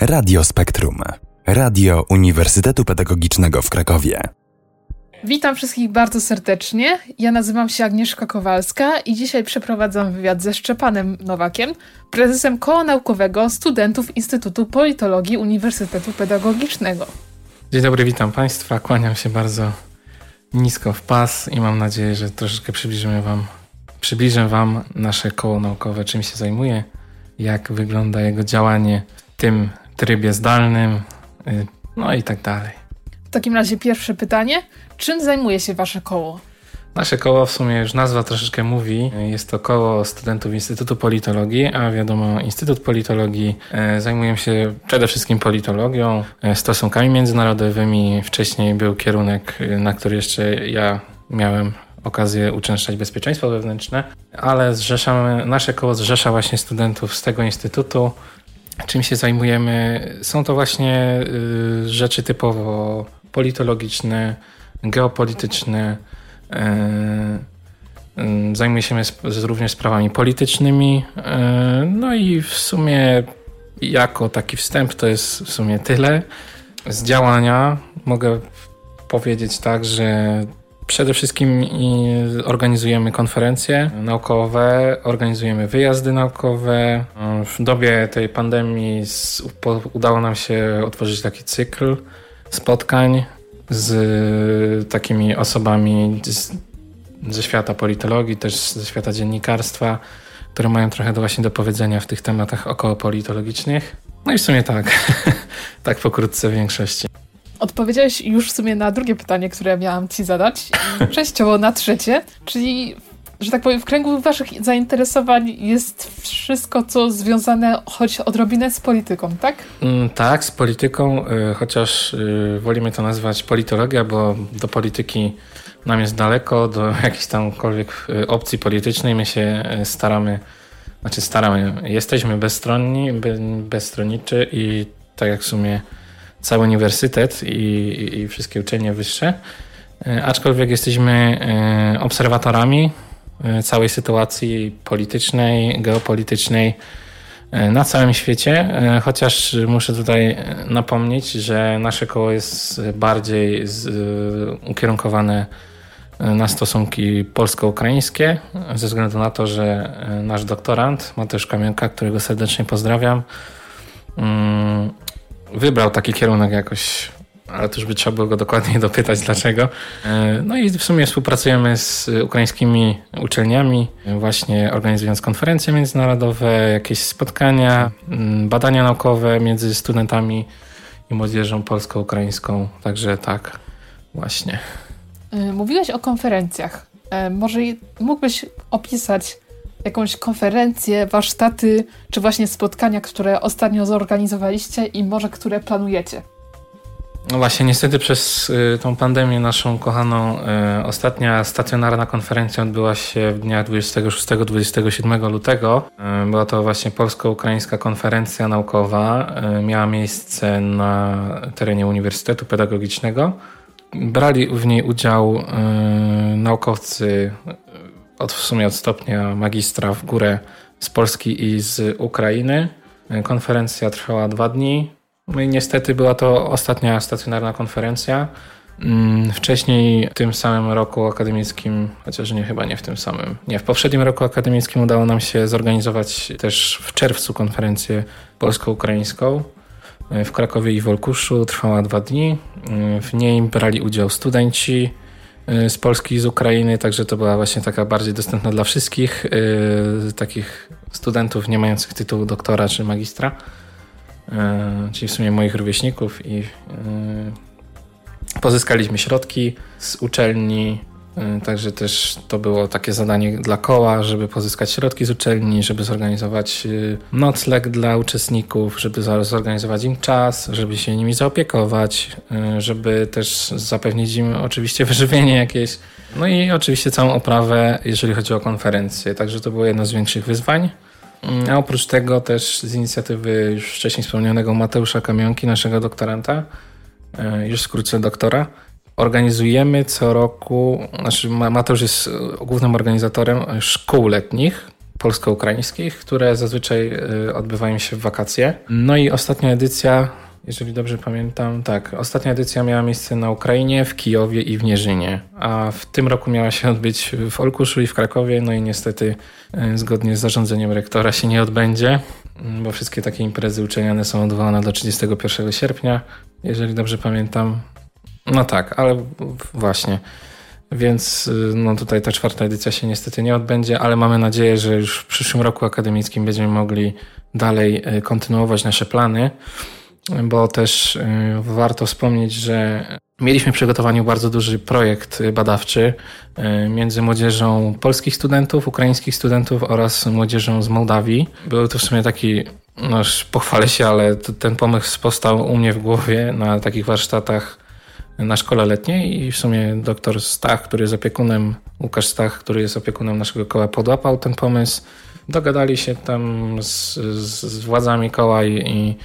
Radio Spektrum. Radio Uniwersytetu Pedagogicznego w Krakowie. Witam wszystkich bardzo serdecznie. Ja nazywam się Agnieszka Kowalska i dzisiaj przeprowadzam wywiad ze Szczepanem Nowakiem, prezesem Koła Naukowego Studentów Instytutu Politologii Uniwersytetu Pedagogicznego. Dzień dobry, witam Państwa. Kłaniam się bardzo nisko w pas i mam nadzieję, że troszeczkę przybliżymy Wam, przybliżę Wam nasze koło naukowe, czym się zajmuje, jak wygląda jego działanie w tym trybie zdalnym, y, no i tak dalej. W takim razie pierwsze pytanie. Czym zajmuje się Wasze koło? Nasze koło w sumie już nazwa troszeczkę mówi. Jest to koło studentów Instytutu Politologii, a wiadomo, Instytut Politologii e, zajmuje się przede wszystkim politologią, e, stosunkami międzynarodowymi. Wcześniej był kierunek, e, na który jeszcze ja miałem okazję uczęszczać bezpieczeństwo wewnętrzne, ale zrzeszamy, nasze koło zrzesza właśnie studentów z tego instytutu. Czym się zajmujemy? Są to właśnie y, rzeczy typowo politologiczne, geopolityczne. Y, y, zajmuje się również sprawami politycznymi. No i w sumie jako taki wstęp to jest w sumie tyle. Z działania mogę powiedzieć tak, że Przede wszystkim organizujemy konferencje naukowe, organizujemy wyjazdy naukowe. W dobie tej pandemii udało nam się otworzyć taki cykl spotkań z takimi osobami z, ze świata politologii, też ze świata dziennikarstwa, które mają trochę do właśnie do powiedzenia w tych tematach około politologicznych. No i w sumie tak, tak pokrótce w większości. Odpowiedziałeś już w sumie na drugie pytanie, które miałam ci zadać, częściowo na trzecie, czyli że tak powiem, w kręgu waszych zainteresowań jest wszystko, co związane choć odrobinę z polityką, tak? Mm, tak, z polityką, y, chociaż y, wolimy to nazywać politologia, bo do polityki nam jest daleko, do jakiejś tamkolwiek y, opcji politycznej my się staramy, znaczy staramy, jesteśmy bezstronni, bezstronniczy i tak jak w sumie cały uniwersytet i, i wszystkie uczelnie wyższe, e, aczkolwiek jesteśmy e, obserwatorami e, całej sytuacji politycznej, geopolitycznej na całym świecie, chociaż muszę tutaj napomnieć, że nasze koło jest bardziej ukierunkowane na stosunki polsko-ukraińskie, ze względu na to, że nasz doktorant Mateusz Kamionka, którego serdecznie pozdrawiam, mm, wybrał taki kierunek jakoś, ale to już by trzeba było go dokładniej dopytać dlaczego. E, no i w sumie współpracujemy z ukraińskimi uczelniami, właśnie organizując konferencje międzynarodowe, jakieś spotkania, mm, badania naukowe między studentami i młodzieżą polsko-ukraińską. Także tak, właśnie. E, mówiłeś o konferencjach. E, może mógłbyś opisać jakąś konferencję, warsztaty, czy właśnie spotkania, które ostatnio zorganizowaliście i może które planujecie? No właśnie, niestety przez y, tą pandemię naszą kochaną y, ostatnia stacjonarna konferencja odbyła się w dniach 26-27 lutego. Y, była to właśnie polsko-ukraińska konferencja naukowa. Miała miejsce na terenie Uniwersytetu Pedagogicznego. Brali w niej udział naukowcy od, w sumie od stopnia magistra w górę z Polski i z Ukrainy. Konferencja trwała dwa dni. No i niestety była to ostatnia stacjonarna konferencja. Mm, wcześniej w tym samym roku akademickim, chociaż nie chyba nie w tym samym, nie, w poprzednim roku akademickim udało nam się zorganizować też w czerwcu konferencję polsko-ukraińską w Krakowie i Wolkuszu. Trwała dwa dni. W niej brali udział studenci z Polski i z Ukrainy, także to była właśnie taka bardziej dostępna dla wszystkich yy, takich studentów nie mających tytułu doktora czy magistra, yy, czyli w sumie moich rówieśników i yy, pozyskaliśmy środki z uczelni Y, także też to było takie zadanie dla koła, żeby pozyskać środki z uczelni, żeby zorganizować y, nocleg dla uczestników, żeby zorganizować im czas, żeby się nimi zaopiekować, y, żeby też zapewnić im oczywiście wyżywienie jakieś. No i oczywiście całą oprawę, jeżeli chodzi o konferencję. Także to było jedno z większych wyzwań. A oprócz tego też z inicjatywy już wcześniej wspomnianego Mateusza Kamionki, naszego doktoranta, już wkrótce doktora, organizujemy co roku, znaczy Mateusz jest głównym organizatorem szkół letnich, polsko-ukraińskich, które zazwyczaj odbywają się w wakacje. No i ostatnia edycja jeżeli dobrze pamiętam, tak. Ostatnia edycja miała miejsce na Ukrainie, w Kijowie i w Nierzynie, a w tym roku miała się odbyć w Olkuszu i w Krakowie, no i niestety e, zgodnie z zarządzeniem rektora się nie odbędzie, mm, bo wszystkie takie imprezy uczeniane są odwołane do 31 sierpnia, jeżeli dobrze pamiętam. No tak, ale właśnie. Więc y, no tutaj ta czwarta edycja się niestety nie odbędzie, ale mamy nadzieję, że już w przyszłym roku akademickim będziemy mogli dalej e, kontynuować nasze plany bo też y, warto wspomnieć, że mieliśmy w przygotowaniu bardzo duży projekt badawczy y, między młodzieżą polskich studentów, ukraińskich studentów oraz młodzieżą z Mołdawii. Był to w sumie taki, no pochwalę się, ale ten pomysł powstał u mnie w głowie na takich warsztatach na szkole letniej i w sumie doktor Stach, który jest opiekunem, Łukasz Stach, który jest opiekunem naszego koła, podłapał ten pomysł dogadali się tam z, z władzami koła i, i,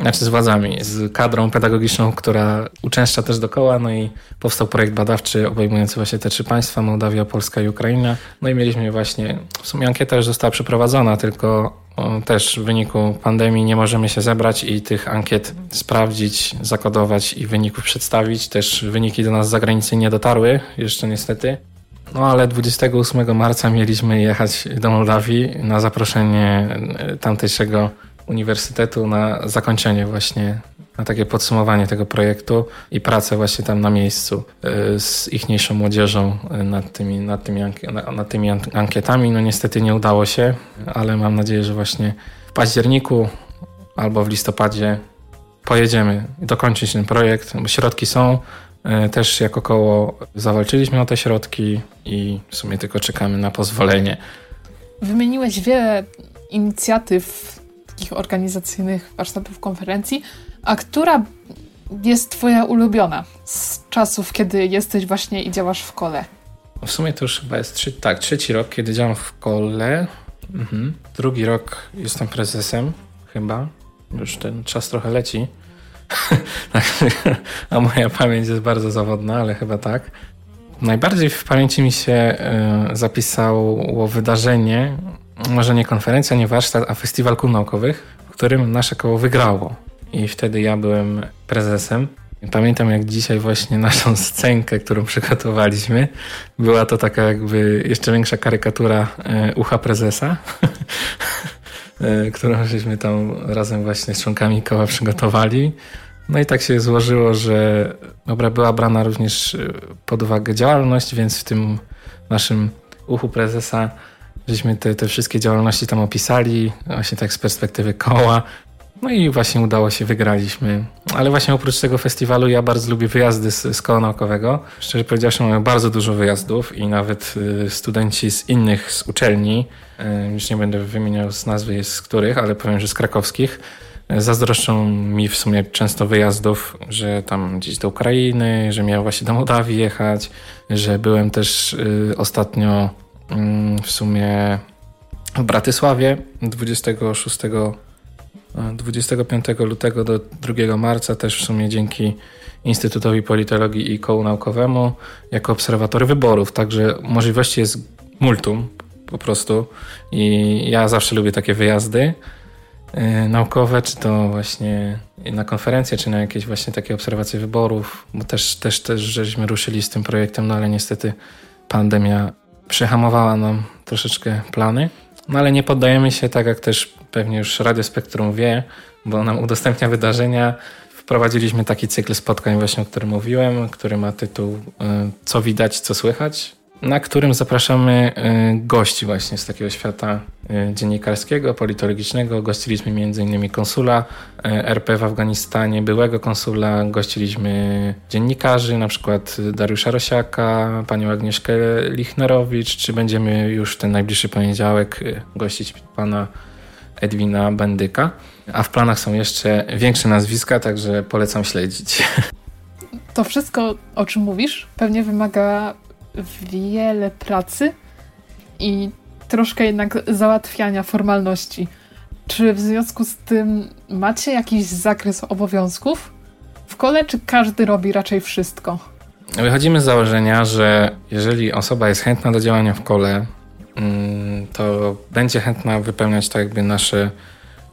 znaczy z władzami, z kadrą pedagogiczną, która uczęszcza też do koła, no i powstał projekt badawczy obejmujący właśnie te trzy państwa, Mołdawia, Polska i Ukraina. No i mieliśmy właśnie, w sumie ankieta już została przeprowadzona, tylko też w wyniku pandemii nie możemy się zebrać i tych ankiet sprawdzić, zakodować i wyników przedstawić. Też wyniki do nas z zagranicy nie dotarły jeszcze niestety. No ale 28 marca mieliśmy jechać do Mołdawii na zaproszenie e, tamtejszego uniwersytetu na zakończenie właśnie, na takie podsumowanie tego projektu i pracę właśnie tam na miejscu e, z ichniejszą młodzieżą e, nad tymi, nad tymi, nad tymi ankietami. No niestety nie udało się, ale mam nadzieję, że właśnie w październiku albo w listopadzie pojedziemy dokończyć ten projekt, bo środki są, też jako koło zawalczyliśmy o te środki i w sumie tylko czekamy na pozwolenie. Wymieniłeś wiele inicjatyw takich organizacyjnych, warsztatów, konferencji, a która jest twoja ulubiona z czasów, kiedy jesteś właśnie i działasz w kole? W sumie to już chyba jest trzy, tak, trzeci rok, kiedy działam w kole. Mhm. Drugi rok jestem prezesem, chyba. Już ten czas trochę leci. A moja pamięć jest bardzo zawodna, ale chyba tak. Najbardziej w pamięci mi się e, zapisało wydarzenie, może nie konferencja, nie warsztat, a festiwal kół naukowych, w którym nasze koło wygrało. I wtedy ja byłem prezesem. Pamiętam jak dzisiaj właśnie naszą scenkę, którą przygotowaliśmy. Była to taka jakby jeszcze większa karykatura e, ucha prezesa. E, którą żeśmy tam razem właśnie z członkami koła przygotowali. No i tak się złożyło, że dobra, była brana również e, pod uwagę działalność, więc w tym naszym uchu prezesa żeśmy te, te wszystkie działalności tam opisali, właśnie tak z perspektywy koła. No i właśnie udało się, wygraliśmy. Ale właśnie oprócz tego festiwalu ja bardzo lubię wyjazdy z, z koła naukowego. Szczerze powiedziawszy mamy bardzo dużo wyjazdów i nawet y, studenci z innych z uczelni, y, już nie będę wymieniał z nazwy z których, ale powiem, że z krakowskich, y, zazdroszczą mi w sumie często wyjazdów, że tam gdzieś do Ukrainy, że miałem właśnie do Mołdawii jechać, że byłem też ostatnio mm, w sumie w Bratysławie 26 25 lutego do 2 marca też w sumie dzięki Instytutowi Politologii i Kołu Naukowemu jako obserwatory wyborów, także możliwości jest multum po prostu i ja zawsze lubię takie wyjazdy yy, naukowe, czy to właśnie na konferencje, czy na jakieś właśnie takie obserwacje wyborów, bo też, też, też żeśmy ruszyli z tym projektem, no ale niestety pandemia przehamowała nam troszeczkę plany. No ale nie poddajemy się, tak jak też pewnie już Radio Spektrum wie, bo nam udostępnia wydarzenia. Wprowadziliśmy taki cykl spotkań właśnie, o którym mówiłem, który ma tytuł e, Co widać, co słychać na którym zapraszamy y, gości właśnie z takiego świata y, dziennikarskiego, politologicznego. Gościliśmy m.in. konsula RP w Afganistanie, byłego konsula, gościliśmy dziennikarzy, na przykład Dariusza Rosiaka, panią Agnieszkę Lichnerowicz, czy będziemy już ten najbliższy poniedziałek gościć pana Edwina Bendyka. A w planach są jeszcze większe nazwiska, także polecam śledzić. To wszystko, o czym mówisz, pewnie wymaga wiele pracy i troszkę jednak załatwiania formalności. Czy w związku z tym macie jakiś zakres obowiązków w kole, czy każdy robi raczej wszystko? Wychodzimy z założenia, że jeżeli osoba jest chętna do działania w kole, to będzie chętna wypełniać tak jakby nasze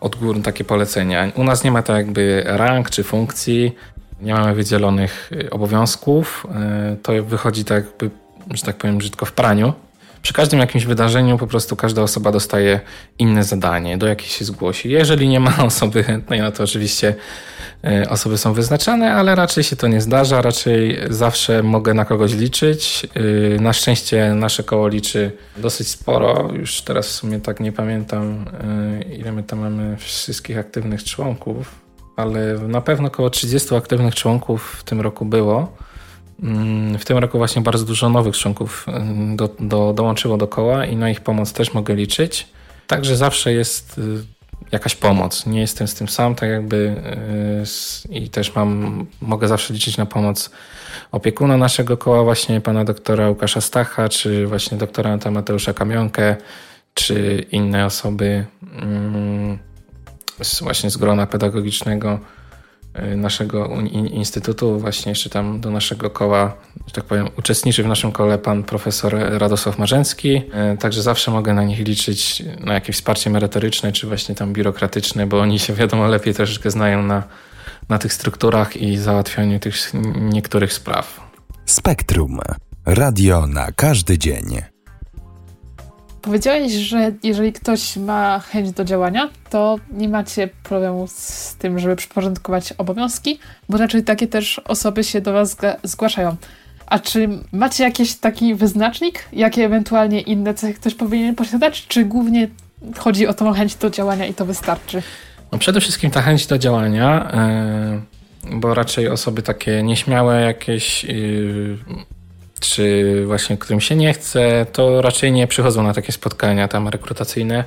odgórne takie polecenia. U nas nie ma tak jakby rank czy funkcji, nie mamy wydzielonych y, obowiązków. Y, to wychodzi tak jakby, że tak powiem, brzydko w praniu. Przy każdym jakimś wydarzeniu po prostu każda osoba dostaje inne zadanie, do jakiej się zgłosi. Jeżeli nie ma osoby chętnej, no to oczywiście osoby są wyznaczane, ale raczej się to nie zdarza. Raczej zawsze mogę na kogoś liczyć. E, na szczęście nasze koło liczy dosyć sporo. Już teraz w sumie tak nie pamiętam, e, ile my tam mamy wszystkich aktywnych członków, ale na pewno około 30 aktywnych członków w tym roku było. Mm, w tym roku właśnie bardzo dużo nowych członków mm, do, do, dołączyło do koła i na ich pomoc też mogę liczyć. Także zawsze jest y, jakaś pomoc. Nie jestem z tym sam, tak jakby y, i też mam, mogę zawsze liczyć na pomoc opiekuna naszego koła, właśnie pana doktora Łukasza Stacha, czy właśnie doktora Mateusza Kamionkę, czy inne osoby mm, właśnie z grona pedagogicznego naszego instytutu, właśnie jeszcze tam do naszego koła, że tak powiem, uczestniczy w naszym kole pan profesor Radosław Marzęcki. Y, także zawsze mogę na nich liczyć, na jakieś wsparcie merytoryczne, czy właśnie tam biurokratyczne, bo oni się wiadomo lepiej troszeczkę znają na, na tych strukturach i załatwianiu tych niektórych spraw. Spektrum. Radio na każdy dzień. Powiedziałeś, że jeżeli ktoś ma chęć do działania, to nie macie problemu z tym, żeby przyporządkować obowiązki, bo raczej takie też osoby się do Was zgłaszają. A czy macie jakiś taki wyznacznik, jakie ewentualnie inne cechy ktoś powinien posiadać, czy głównie chodzi o tą chęć do działania i to wystarczy? No przede wszystkim ta chęć do działania, yy, bo raczej osoby takie nieśmiałe, jakieś yy, czy właśnie którym się nie chce, to raczej nie przychodzą na takie spotkania tam rekrutacyjne.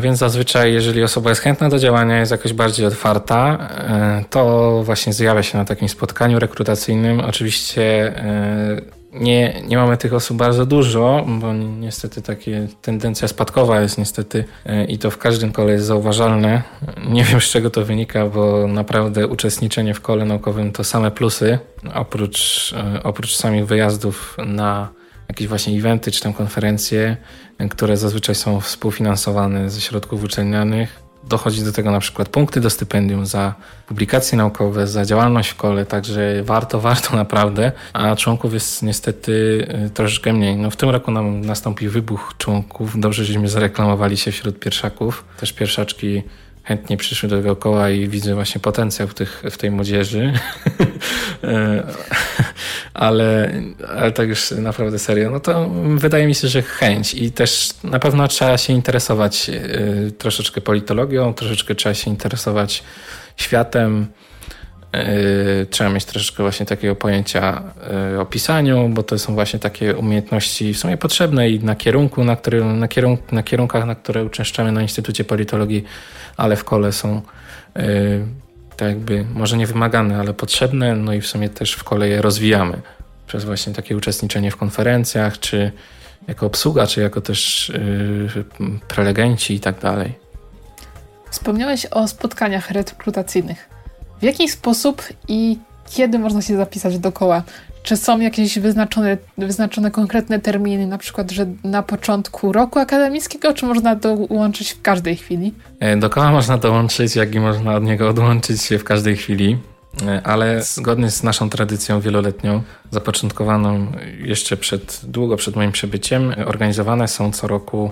Więc zazwyczaj, jeżeli osoba jest chętna do działania, jest jakoś bardziej otwarta, e, to właśnie zjawia się na takim spotkaniu rekrutacyjnym. Oczywiście e, nie, nie mamy tych osób bardzo dużo, bo niestety takie tendencja spadkowa jest niestety e, i to w każdym kole jest zauważalne. Nie wiem z czego to wynika, bo naprawdę uczestniczenie w kole naukowym to same plusy, oprócz, e, oprócz samych wyjazdów na jakieś właśnie eventy czy tam konferencje, które zazwyczaj są współfinansowane ze środków uczelnianych dochodzi do tego na przykład punkty do stypendium za publikacje naukowe, za działalność w kole, także warto, warto naprawdę, a członków jest niestety y, troszeczkę mniej. No w tym roku nam nastąpił wybuch członków, dobrze, żeśmy zareklamowali się wśród pierwszaków, też pierwszaczki chętnie przyszły do tego koła i widzę właśnie potencjał w, tych, w tej młodzieży. E, ale, ale tak już naprawdę serio, no to wydaje mi się, że chęć i też na pewno trzeba się interesować e, troszeczkę politologią, troszeczkę trzeba się interesować światem, trzeba mieć troszeczkę właśnie takiego pojęcia o pisaniu, bo to są właśnie takie umiejętności w sumie potrzebne i na kierunku, na, który, na, kierunk, na kierunkach, na które uczęszczamy na Instytucie Politologii, ale w kole są tak jakby może nie wymagane, ale potrzebne, no i w sumie też w kole je rozwijamy przez właśnie takie uczestniczenie w konferencjach, czy jako obsługa, czy jako też prelegenci i tak dalej. Wspomniałeś o spotkaniach rekrutacyjnych. W jaki sposób i kiedy można się zapisać do koła? Czy są jakieś wyznaczone, wyznaczone konkretne terminy, na przykład, że na początku roku akademickiego, czy można dołączyć w każdej chwili? E, do koła można dołączyć, jak i można od niego odłączyć się w każdej chwili, e, ale zgodnie z naszą tradycją wieloletnią, zapoczątkowaną jeszcze przed, długo przed moim przybyciem, organizowane są co roku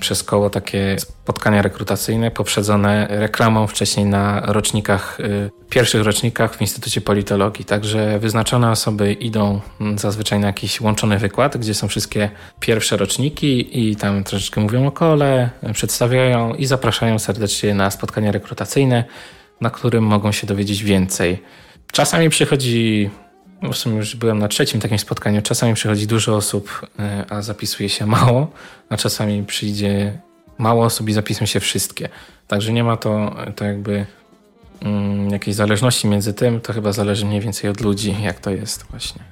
przez koło takie spotkania rekrutacyjne poprzedzone reklamą wcześniej na rocznikach, y, pierwszych rocznikach w Instytucie Politologii. Także wyznaczone osoby idą zazwyczaj na jakiś łączony wykład, gdzie są wszystkie pierwsze roczniki i tam troszeczkę mówią o kole, przedstawiają i zapraszają serdecznie na spotkania rekrutacyjne, na którym mogą się dowiedzieć więcej. Czasami przychodzi w sumie już byłem na trzecim takim spotkaniu. Czasami przychodzi dużo osób, e, a zapisuje się mało, a czasami przyjdzie mało osób i zapisują się wszystkie. Także nie ma to, to jakby mm, jakiejś zależności między tym. To chyba zależy mniej więcej od ludzi, jak to jest właśnie.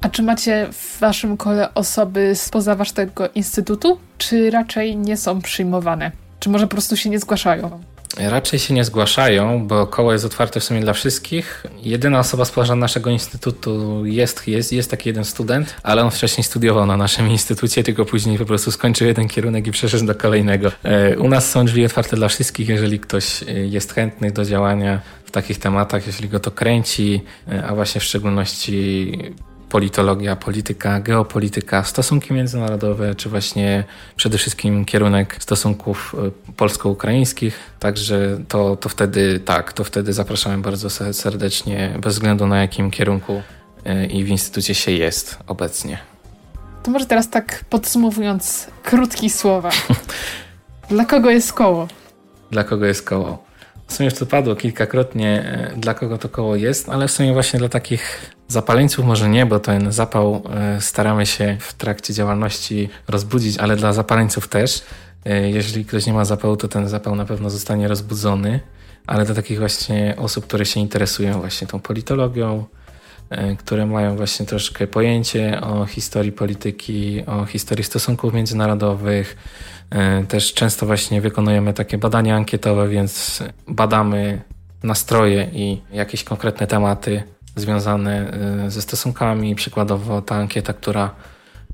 A czy macie w waszym kole osoby spoza waszego instytutu, czy raczej nie są przyjmowane? Czy może po prostu się nie zgłaszają? Raczej się nie zgłaszają, bo koło jest otwarte w sumie dla wszystkich. Jedyna osoba z naszego instytutu jest, jest, jest taki jeden student, ale on wcześniej studiował na naszym instytucie, tylko później po prostu skończył jeden kierunek i przeszedł do kolejnego. E, u nas są drzwi otwarte dla wszystkich, jeżeli ktoś e, jest chętny do działania w takich tematach, jeśli go to kręci, e, a właśnie w szczególności politologia, polityka, geopolityka, stosunki międzynarodowe, czy właśnie przede wszystkim kierunek stosunków e, polsko-ukraińskich. Także to, to wtedy tak, to wtedy zapraszamy bardzo serdecznie, bez względu na jakim kierunku e, i w instytucie się jest obecnie. To może teraz tak podsumowując, krótkie słowa. Dla kogo jest koło? Dla kogo jest koło? W sumie już to padło kilkakrotnie, e, dla kogo to koło jest, ale w sumie właśnie dla takich zapaleńców może nie, bo ten zapał e, staramy się w trakcie działalności rozbudzić, ale dla zapaleńców też. E, jeżeli ktoś nie ma zapału, to ten zapał na pewno zostanie rozbudzony, ale dla takich właśnie osób, które się interesują właśnie tą politologią, które mają właśnie troszkę pojęcie o historii polityki, o historii stosunków międzynarodowych, E, też często właśnie wykonujemy takie badania ankietowe, więc badamy nastroje i jakieś konkretne tematy związane e, ze stosunkami. Przykładowo ta ankieta, która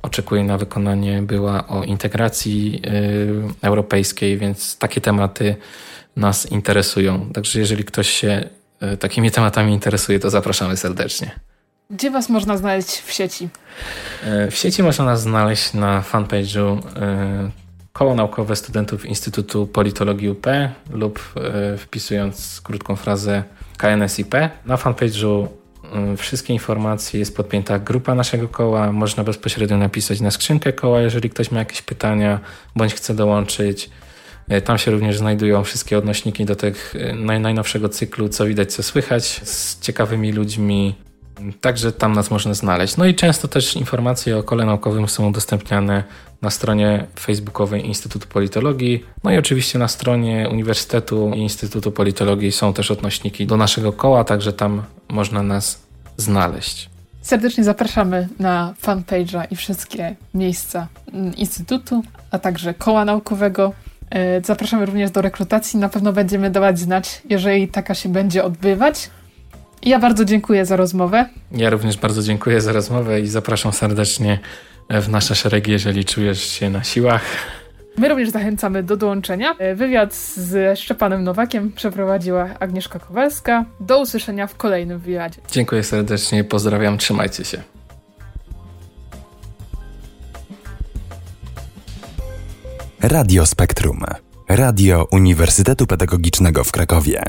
oczekuje na wykonanie, była o integracji e, europejskiej, więc takie tematy nas interesują. Także jeżeli ktoś się takimi tematami interesuje, to zapraszamy serdecznie. Gdzie Was można znaleźć w sieci? W sieci można nas znaleźć na fanpage'u Koło Naukowe Studentów Instytutu Politologii UP lub e, wpisując krótką frazę KNSIP. Na fanpage'u e, wszystkie informacje jest podpięta grupa naszego koła. Można bezpośrednio napisać na skrzynkę koła, jeżeli ktoś ma jakieś pytania bądź chce dołączyć. E, tam się również znajdują wszystkie odnośniki do tych najnowszego cyklu, co widać, co słychać, z ciekawymi ludźmi. Także tam nas można znaleźć. No i często też informacje o kole naukowym są udostępniane na stronie facebookowej Instytutu Politologii. No i oczywiście na stronie Uniwersytetu i Instytutu Politologii są też odnośniki do naszego koła, także tam można nas znaleźć. Serdecznie zapraszamy na fanpage'a i wszystkie miejsca Instytutu, a także koła naukowego. E, zapraszamy również do rekrutacji. Na pewno będziemy dawać znać, jeżeli taka się będzie odbywać. Ja bardzo dziękuję za rozmowę. Ja również bardzo dziękuję za rozmowę i zapraszam serdecznie w nasze szeregi, jeżeli czujesz się na siłach. My również zachęcamy do dołączenia. Wywiad z Szczepanem Nowakiem przeprowadziła Agnieszka Kowalska. Do usłyszenia w kolejnym wywiadzie. Dziękuję serdecznie, pozdrawiam, trzymajcie się. Radio Spektrum. Radio Uniwersytetu Pedagogicznego w Krakowie.